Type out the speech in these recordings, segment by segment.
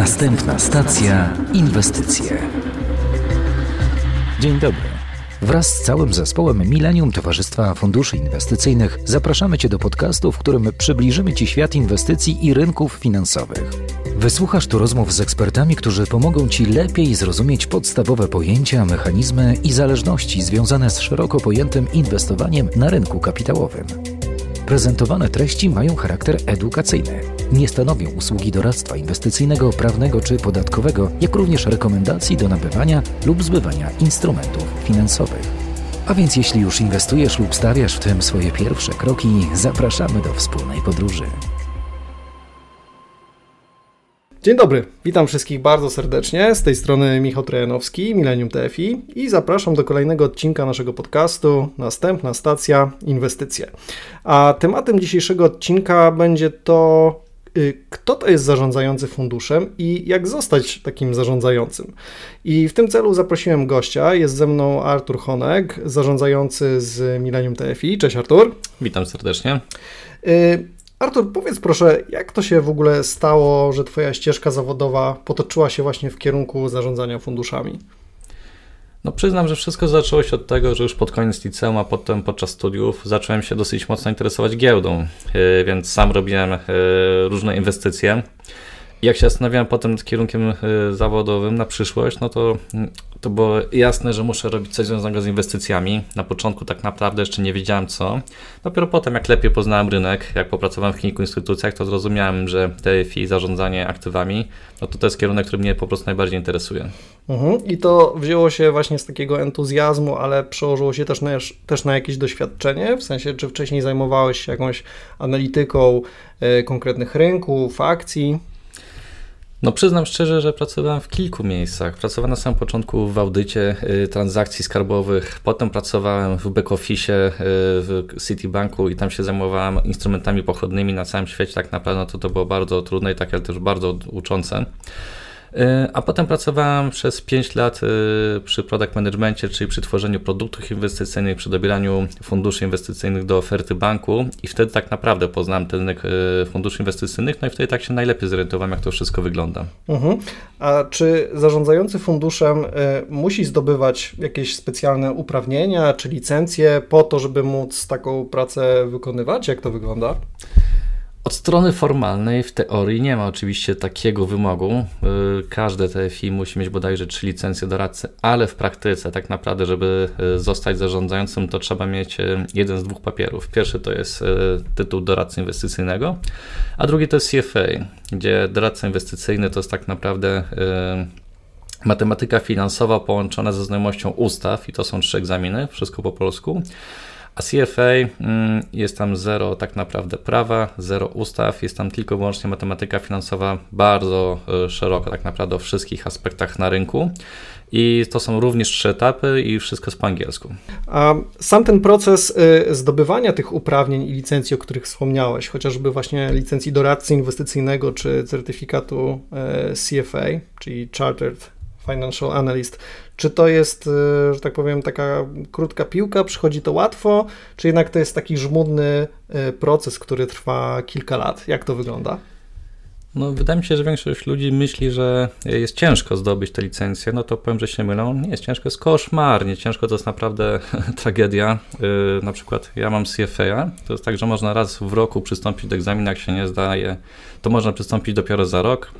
Następna stacja inwestycje. Dzień dobry. Wraz z całym zespołem Millennium Towarzystwa Funduszy Inwestycyjnych zapraszamy Cię do podcastu, w którym przybliżymy Ci świat inwestycji i rynków finansowych. Wysłuchasz tu rozmów z ekspertami, którzy pomogą Ci lepiej zrozumieć podstawowe pojęcia, mechanizmy i zależności związane z szeroko pojętym inwestowaniem na rynku kapitałowym. Prezentowane treści mają charakter edukacyjny. Nie stanowią usługi doradztwa inwestycyjnego, prawnego czy podatkowego, jak również rekomendacji do nabywania lub zbywania instrumentów finansowych. A więc jeśli już inwestujesz lub stawiasz w tym swoje pierwsze kroki, zapraszamy do wspólnej podróży. Dzień dobry, witam wszystkich bardzo serdecznie. Z tej strony Michał Trojanowski, Millennium TFI i zapraszam do kolejnego odcinka naszego podcastu Następna stacja Inwestycje. A tematem dzisiejszego odcinka będzie to, y, kto to jest zarządzający funduszem i jak zostać takim zarządzającym. I w tym celu zaprosiłem gościa. Jest ze mną Artur Honek, zarządzający z Millennium TFI. Cześć Artur. Witam serdecznie. Artur, powiedz proszę, jak to się w ogóle stało, że Twoja ścieżka zawodowa potoczyła się właśnie w kierunku zarządzania funduszami? No przyznam, że wszystko zaczęło się od tego, że już pod koniec liceum, a potem podczas studiów zacząłem się dosyć mocno interesować giełdą, y, więc sam robiłem y, różne inwestycje. Jak się zastanawiałem potem nad kierunkiem y, zawodowym na przyszłość, no to, to było jasne, że muszę robić coś związanego z inwestycjami. Na początku tak naprawdę jeszcze nie wiedziałem co. Dopiero potem, jak lepiej poznałem rynek, jak popracowałem w kilku instytucjach, to zrozumiałem, że TFI, zarządzanie aktywami, no to to jest kierunek, który mnie po prostu najbardziej interesuje. Mhm. I to wzięło się właśnie z takiego entuzjazmu, ale przełożyło się też na, też na jakieś doświadczenie, w sensie, czy wcześniej zajmowałeś się jakąś analityką y, konkretnych rynków, akcji? No przyznam szczerze, że pracowałem w kilku miejscach. Pracowałem na samym początku w audycie y, transakcji skarbowych, potem pracowałem w back-office y, w Citibanku i tam się zajmowałem instrumentami pochodnymi na całym świecie. Tak naprawdę to, to było bardzo trudne i tak, ale też bardzo uczące. E, a potem pracowałem przez 5 lat e, przy product managementie, czyli przy tworzeniu produktów inwestycyjnych, przy dobieraniu funduszy inwestycyjnych do oferty banku i wtedy tak naprawdę poznałem ten rynek e, funduszy inwestycyjnych, no i wtedy tak się najlepiej zorientowałem, jak to wszystko wygląda. Mhm. A czy zarządzający funduszem musi zdobywać jakieś specjalne uprawnienia czy licencje po to, żeby móc taką pracę wykonywać? Jak to wygląda? Od strony formalnej w teorii nie ma oczywiście takiego wymogu. Y, każde TFI musi mieć bodajże trzy licencje doradcy, ale w praktyce tak naprawdę, żeby y, zostać zarządzającym, to trzeba mieć y, jeden z dwóch papierów. Pierwszy to jest tytuł doradcy inwestycyjnego, a drugi to jest CFA, gdzie doradca inwestycyjny to jest tak naprawdę matematyka finansowa połączona ze znajomością ustaw i to są trzy egzaminy, wszystko po polsku. A CFA mm, jest tam zero tak naprawdę prawa, zero ustaw, jest tam tylko wyłącznie matematyka finansowa bardzo e, szeroko, tak naprawdę o wszystkich aspektach na rynku. I to są również trzy etapy i wszystko jest po angielsku. A sam ten proces e, zdobywania tych uprawnień i licencji, o których wspomniałeś, chociażby właśnie licencji doradcy inwestycyjnego czy certyfikatu e, CFA, czyli Chartered Financial Analyst. Czy to jest, y, że tak powiem, taka krótka piłka, przychodzi to łatwo, czy jednak to jest taki żmudny y, proces, który trwa kilka lat? Jak to wygląda? No, wydaje mi się, że większość ludzi myśli, że jest ciężko zdobyć tę licencję. No to powiem, że się mylą. Nie jest ciężko, jest koszmarnie ciężko, to jest naprawdę tragedia. Yy, na przykład ja mam CFA, to jest tak, że można raz w roku przystąpić do egzaminu, jak się nie zdaje, to można przystąpić dopiero za rok.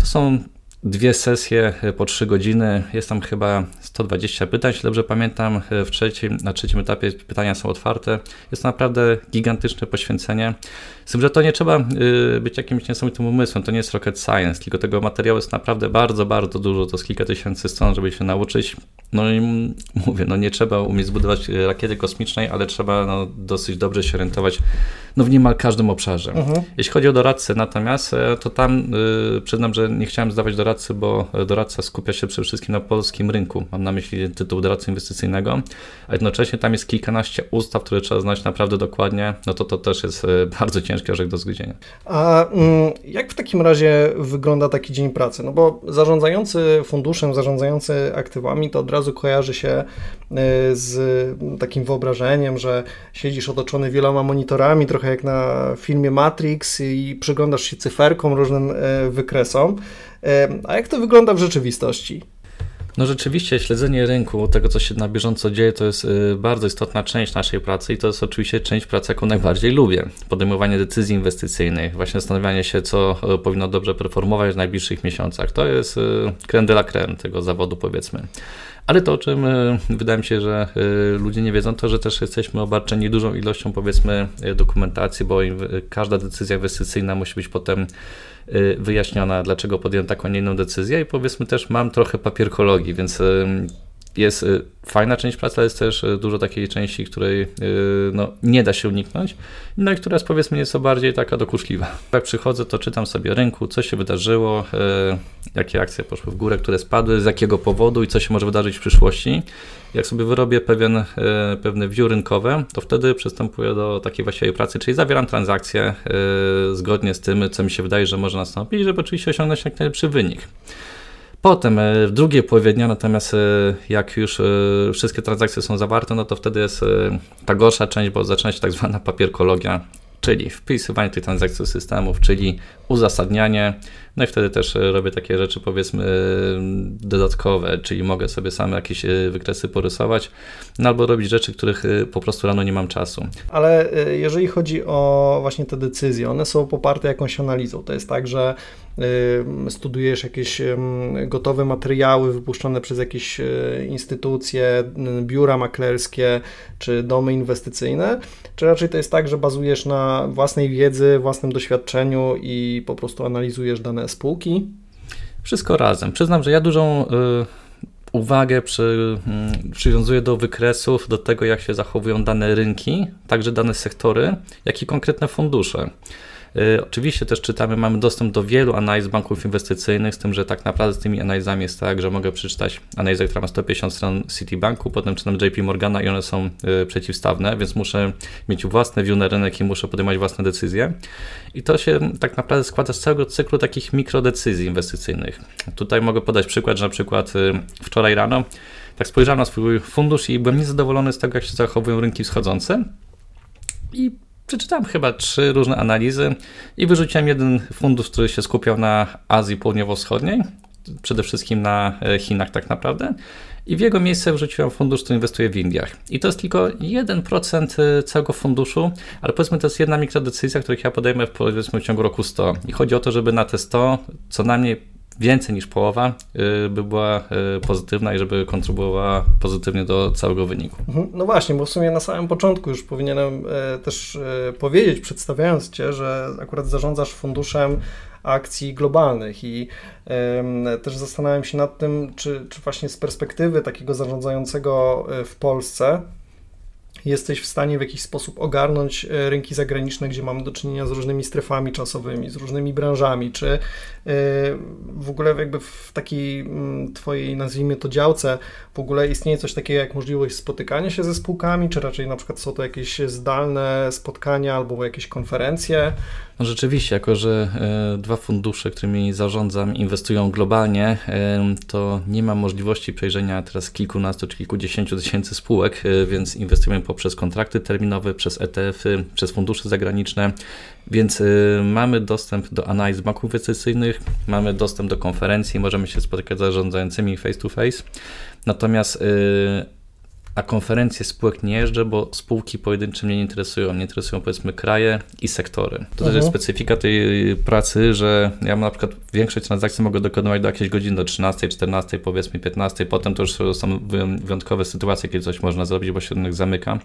To są dwie sesje e, po 3 godziny. Jest tam chyba 120 pytań, jeśli dobrze pamiętam. E, w trzecim, na trzecim etapie pytania są otwarte. Jest to naprawdę gigantyczne poświęcenie. Z tym, że to nie trzeba e, być jakimś niesamowitym umysłem, to nie jest rocket science, tylko tego materiału jest naprawdę bardzo, bardzo dużo. To jest kilka tysięcy stron, żeby się nauczyć. No i mówię, no nie trzeba umieć zbudować rakiety kosmicznej, ale trzeba no, dosyć dobrze się orientować no, w niemal każdym obszarze. Mhm. Jeśli chodzi o doradcę natomiast, to tam yy, przyznam, że nie chciałem zdawać doradcy, bo doradca skupia się przede wszystkim na polskim rynku. Mam na myśli tytuł doradcy inwestycyjnego, a jednocześnie tam jest kilkanaście ustaw, które trzeba znać naprawdę dokładnie. No to to też jest bardzo ciężki orzech do zgryzienia. A mm, jak w takim razie wygląda taki dzień pracy? No bo zarządzający funduszem, zarządzający aktywami, to od razu kojarzy się e, z takim wyobrażeniem, że siedzisz otoczony wieloma monitorami, trochę jak na filmie Matrix i przyglądasz się cyferkom, różnym e, wykresom. E, a jak to wygląda w rzeczywistości? No rzeczywiście śledzenie rynku, tego co się na bieżąco dzieje, to jest y, bardzo istotna część naszej pracy i to jest oczywiście część pracy, jaką najbardziej lubię. Podejmowanie decyzji inwestycyjnych, właśnie zastanawianie się, co y, powinno dobrze performować w najbliższych miesiącach. To jest creme de la creme tego zawodu powiedzmy. Ale to, o czym y, wydaje mi się, że ludzie nie wiedzą, to, że też jesteśmy obarczeni dużą ilością, powiedzmy, dokumentacji, bo każda decyzja inwestycyjna musi być potem Y, wyjaśniona, dlaczego podjąłem taką, nie inną decyzję i powiedzmy też mam trochę papierkologii, więc jest y, fajna część pracy, ale jest też y, dużo takiej części, której no, nie da się uniknąć, no i która jest powiedzmy nieco bardziej taka dokuczliwa. Jak przychodzę, to czytam sobie rynku, co się wydarzyło, jakie akcje poszły w górę, które spadły, z jakiego powodu i co się może wydarzyć w przyszłości. Jak sobie wyrobię pewien, pewne view rynkowe, to wtedy przystępuję do takiej właściwej pracy, czyli zawieram transakcje zgodnie z tym, co mi się wydaje, że może nastąpić, żeby oczywiście osiągnąć jak najlepszy wynik. Potem w drugiej połowie dnia, natomiast jak już wszystkie transakcje są zawarte, no to wtedy jest ta gorsza część, bo zaczyna się tak zwana papierkologia, czyli wpisywanie tych transakcji do systemów, czyli uzasadnianie. No i wtedy też e, robię takie rzeczy powiedzmy e, dodatkowe, czyli mogę sobie sam jakieś e, wykresy porysować, no albo robić rzeczy, których po prostu rano nie mam czasu. Ale jeżeli chodzi o właśnie te decyzje, one są poparte jakąś analizą. To jest tak, że studujesz jakieś gotowe materiały wypuszczone przez jakieś instytucje, biura maklerskie czy domy inwestycyjne, czy raczej to jest tak, że bazujesz na własnej wiedzy, własnym doświadczeniu i po prostu analizujesz dane spółki? Wszystko razem. Przyznam, że ja dużą y, uwagę przy, y, przywiązuję do wykresów, do tego, jak się zachowują dane rynki, także dane sektory, jak i konkretne fundusze. Y, oczywiście też czytamy, mamy dostęp do wielu analiz banków inwestycyjnych, z tym, że tak naprawdę z tymi analizami jest tak, że mogę przeczytać analizę, która ma 150 stron Citibanku, potem czytam JP Morgana i one są y, przeciwstawne, więc muszę mieć własne view na rynek i muszę podejmować własne decyzje. I to się tak naprawdę składa z całego cyklu takich mikrodecyzji inwestycyjnych. Tutaj mogę podać przykład, że na przykład y, wczoraj rano tak spojrzałem na swój fundusz i byłem niezadowolony z tego, jak się zachowują rynki wschodzące. I przeczytałem chyba trzy różne analizy i wyrzuciłem jeden fundusz, który się skupiał na Azji Południowo-Wschodniej, przede wszystkim na e, Chinach tak naprawdę. I w jego miejsce wrzuciłem fundusz, który inwestuje w Indiach. I to jest tylko 1% e, całego funduszu, ale powiedzmy to jest jedna mikrodecyzja, których ja podejmę powiedzmy w ciągu roku 100. I chodzi o to, żeby na te 100 co najmniej więcej niż połowa y, by była y, pozytywna i żeby kontrybuowała pozytywnie do całego wyniku. Mhm. No właśnie, bo w sumie na samym początku już powinienem e, też e, powiedzieć, przedstawiając Cię, że akurat zarządzasz funduszem akcji globalnych i też zastanawiam się nad tym, czy, czy właśnie z perspektywy takiego zarządzającego e, w Polsce, jesteś w stanie w jakiś sposób ogarnąć e, rynki zagraniczne, gdzie mamy do czynienia z różnymi strefami czasowymi, z różnymi branżami, czy e, w ogóle jakby w takiej mm, twojej, nazwijmy to działce, w ogóle istnieje coś takiego jak możliwość spotykania się ze spółkami, czy raczej na przykład są to jakieś zdalne spotkania albo jakieś konferencje? No rzeczywiście, jako że e, dwa fundusze, którymi zarządzam, inwestują globalnie, to nie mam możliwości przejrzenia teraz kilkunastu czy kilkudziesięciu tysięcy spółek, więc inwestujemy poprzez kontrakty terminowe, przez ETF-y, przez fundusze zagraniczne, więc mamy dostęp do analiz banków inwestycyjnych, mamy dostęp do konferencji, możemy się spotykać z zarządzającymi face to face. Natomiast a konferencje spółek nie jeżdżę, bo spółki pojedyncze mnie nie interesują. Mnie interesują powiedzmy kraje i sektory. To -huh. też jest mhm. specyfika tej pracy, że ja na przykład większość transakcji mogę dokonywać do jakiejś godziny, do 13, 14, powiedzmy 15. Potem to już są wyjątkowe sytuacje, kiedy coś można zrobić, bo się rynek zamyka.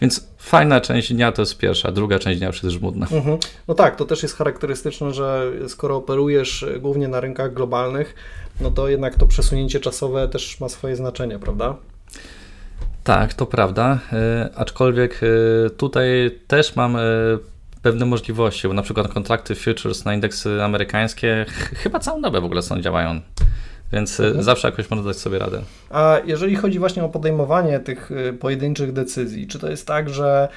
Więc fajna część dnia to jest pierwsza, druga część dnia już jest żmudna. Mhm. No tak, to też jest charakterystyczne, że skoro operujesz głównie na rynkach globalnych, no to jednak to przesunięcie czasowe też ma swoje znaczenie, prawda? Tak, to prawda, e, aczkolwiek e, tutaj też mam e, pewne możliwości, bo na przykład kontrakty futures na indeksy amerykańskie chyba całą dobę w ogóle są działają. Więc mhm. zawsze jakoś można dać sobie radę. A jeżeli chodzi właśnie o podejmowanie tych pojedynczych decyzji, czy to jest tak, że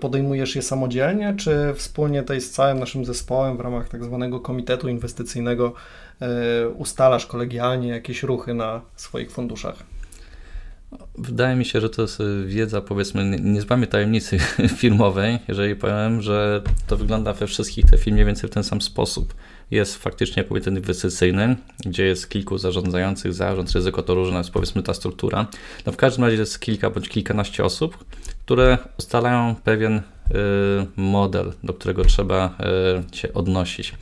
podejmujesz je samodzielnie, czy wspólnie tutaj z całym naszym zespołem w ramach tak zwanego komitetu inwestycyjnego ustalasz kolegialnie jakieś ruchy na swoich funduszach? Wydaje mi się, że to jest wiedza, powiedzmy, nie złamie tajemnicy firmowej, jeżeli powiem, że to wygląda we wszystkich te mniej więcej w ten sam sposób. Jest faktycznie komitet inwestycyjny, gdzie jest kilku zarządzających, zarząd, ryzyko to różna jest powiedzmy ta struktura. No w każdym razie jest kilka bądź kilkanaście osób, które ustalają pewien y, model, do którego trzeba y, się odnosić.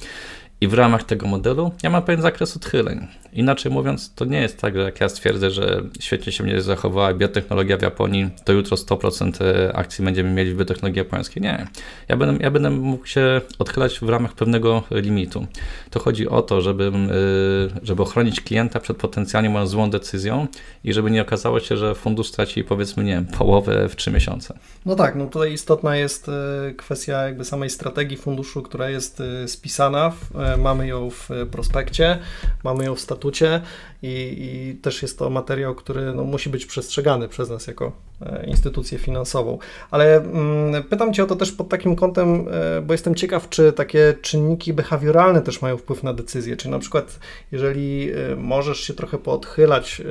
I w ramach tego modelu ja mam pewien zakres odchyleń. Inaczej mówiąc, to nie jest tak, że jak ja stwierdzę, że świetnie się mnie zachowała biotechnologia w Japonii, to jutro 100% e, akcji będziemy mieli w biotechnologii japońskiej. Nie. Ja będę, ja będę mógł się odchylać w ramach pewnego limitu. To chodzi o to, żeby, e, żeby ochronić klienta przed potencjalnie moją złą decyzją i żeby nie okazało się, że fundusz straci powiedzmy, nie wiem, połowę w 3 miesiące. No tak, no tutaj istotna jest e, kwestia jakby samej strategii funduszu, która jest spisana, mamy ją w prospekcie, mamy ją w statucie i, i też jest to materiał, który no, musi być przestrzegany przez nas jako e, instytucję finansową. Ale mm, pytam Cię o to też pod takim kątem, e, bo jestem ciekaw, czy takie czynniki behawioralne też mają wpływ na decyzję, czy na przykład jeżeli e, możesz się trochę poodchylać,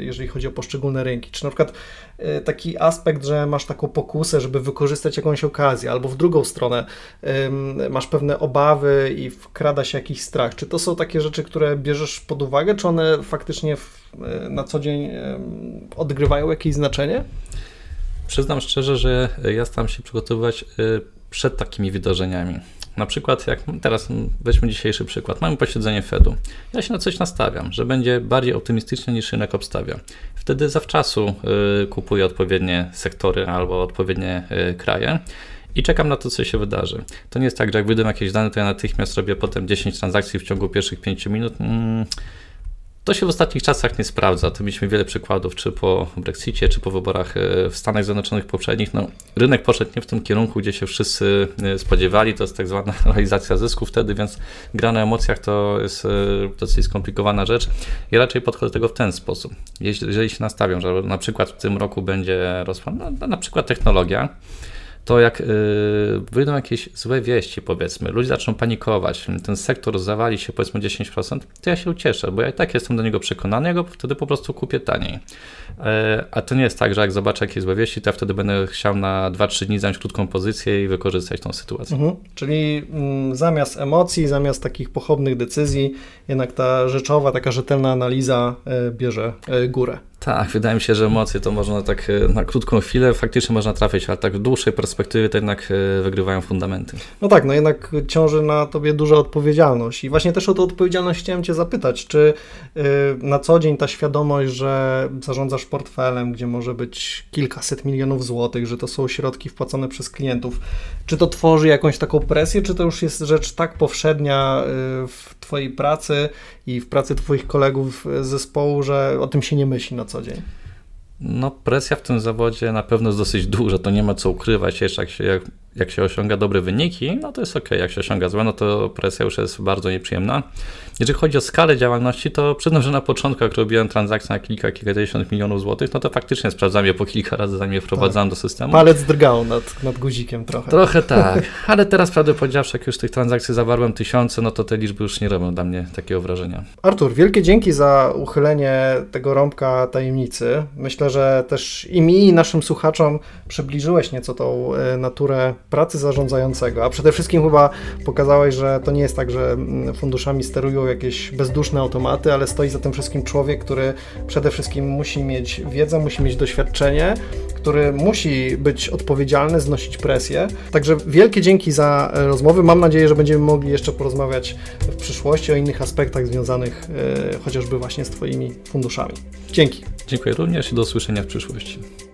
jeżeli chodzi o poszczególne rynki, czy na przykład taki aspekt, że masz taką pokusę, żeby wykorzystać jakąś okazję, albo w drugą stronę masz pewne obawy i wkrada się jakiś strach. Czy to są takie rzeczy, które bierzesz pod uwagę, czy one faktycznie w, na co dzień odgrywają jakieś znaczenie? Przyznam szczerze, że ja staram się przygotowywać y, przed takimi wydarzeniami. Na przykład, jak teraz weźmy dzisiejszy przykład, mamy posiedzenie Fedu. Ja się na coś nastawiam, że będzie bardziej optymistycznie niż rynek obstawia. Wtedy zawczasu kupuję odpowiednie sektory albo odpowiednie kraje i czekam na to, co się wydarzy. To nie jest tak, że jak wyjdę jakieś dane, to ja natychmiast robię potem 10 transakcji w ciągu pierwszych 5 minut. To się w ostatnich czasach nie sprawdza. To mieliśmy wiele przykładów, czy po Brexicie, czy po wyborach e, w Stanach Zjednoczonych poprzednich. No, rynek poszedł nie w tym kierunku, gdzie się wszyscy e, spodziewali. To jest tak zwana realizacja zysku wtedy, więc gra na emocjach to jest e, dosyć skomplikowana rzecz. I raczej podchodzę do tego w ten sposób. Jeżeli się nastawią, że na przykład w tym roku będzie rosła no, na przykład technologia, to jak yy, wyjdą jakieś złe wieści, powiedzmy, ludzie zaczną panikować, ten sektor zawali się powiedzmy 10%, to ja się ucieszę, bo ja i tak jestem do niego przekonany, ja go wtedy po prostu kupię taniej. Yy, a to nie jest tak, że jak zobaczę jakieś złe wieści, to ja wtedy będę chciał na 2-3 dni zająć krótką pozycję i wykorzystać tą sytuację. Mhm. Czyli mm, zamiast emocji, zamiast takich pochopnych decyzji, jednak ta rzeczowa, taka rzetelna analiza y, bierze y, górę. Tak, wydaje mi się, że emocje to można tak e, na krótką chwilę faktycznie można trafić, ale tak w dłuższej perspektywie to jednak e, wygrywają fundamenty. No tak, no jednak ciąży na tobie duża odpowiedzialność i właśnie też o tę odpowiedzialność chciałem cię zapytać, czy e, na co dzień ta świadomość, że zarządzasz portfelem, gdzie może być kilkaset milionów złotych, że to są środki wpłacone przez klientów, czy to tworzy jakąś taką presję, czy to już jest rzecz tak powszednia w twojej pracy i w pracy twoich kolegów z zespołu, że o tym się nie myśli na co dzień? No, presja w tym zawodzie na pewno jest dosyć duża, to nie ma co ukrywać. Jeszcze jak się, jak, jak się osiąga dobre wyniki, no to jest ok. Jak się osiąga złe, no to presja już jest bardzo nieprzyjemna. Jeżeli chodzi o skalę działalności, to przyznam, że na początku, jak robiłem transakcje na kilka, kilkadziesiąt milionów złotych, no to faktycznie sprawdzałem je po kilka razy, zanim je wprowadzałem tak. do systemu. Palec drgał nad, nad guzikiem trochę. Trochę tak, ale teraz prawdę powiedziawszy, jak już tych transakcji zawarłem tysiące, no to te liczby już nie robią dla mnie takiego wrażenia. Artur, wielkie dzięki za uchylenie tego rąbka tajemnicy. Myślę, że też i mi, i naszym słuchaczom przybliżyłeś nieco tą e, naturę pracy zarządzającego, a przede wszystkim chyba pokazałeś, że to nie jest tak, że mm, funduszami sterują jakieś bezduszne automaty, ale stoi za tym wszystkim człowiek, który przede wszystkim musi mieć wiedzę, musi mieć doświadczenie, który musi być odpowiedzialny, znosić presję. Także wielkie dzięki za e, rozmowy. Mam nadzieję, że będziemy mogli jeszcze porozmawiać w przyszłości o innych aspektach związanych e, chociażby właśnie z Twoimi funduszami. Dzięki. Dziękuję również i do usłyszenia w przyszłości.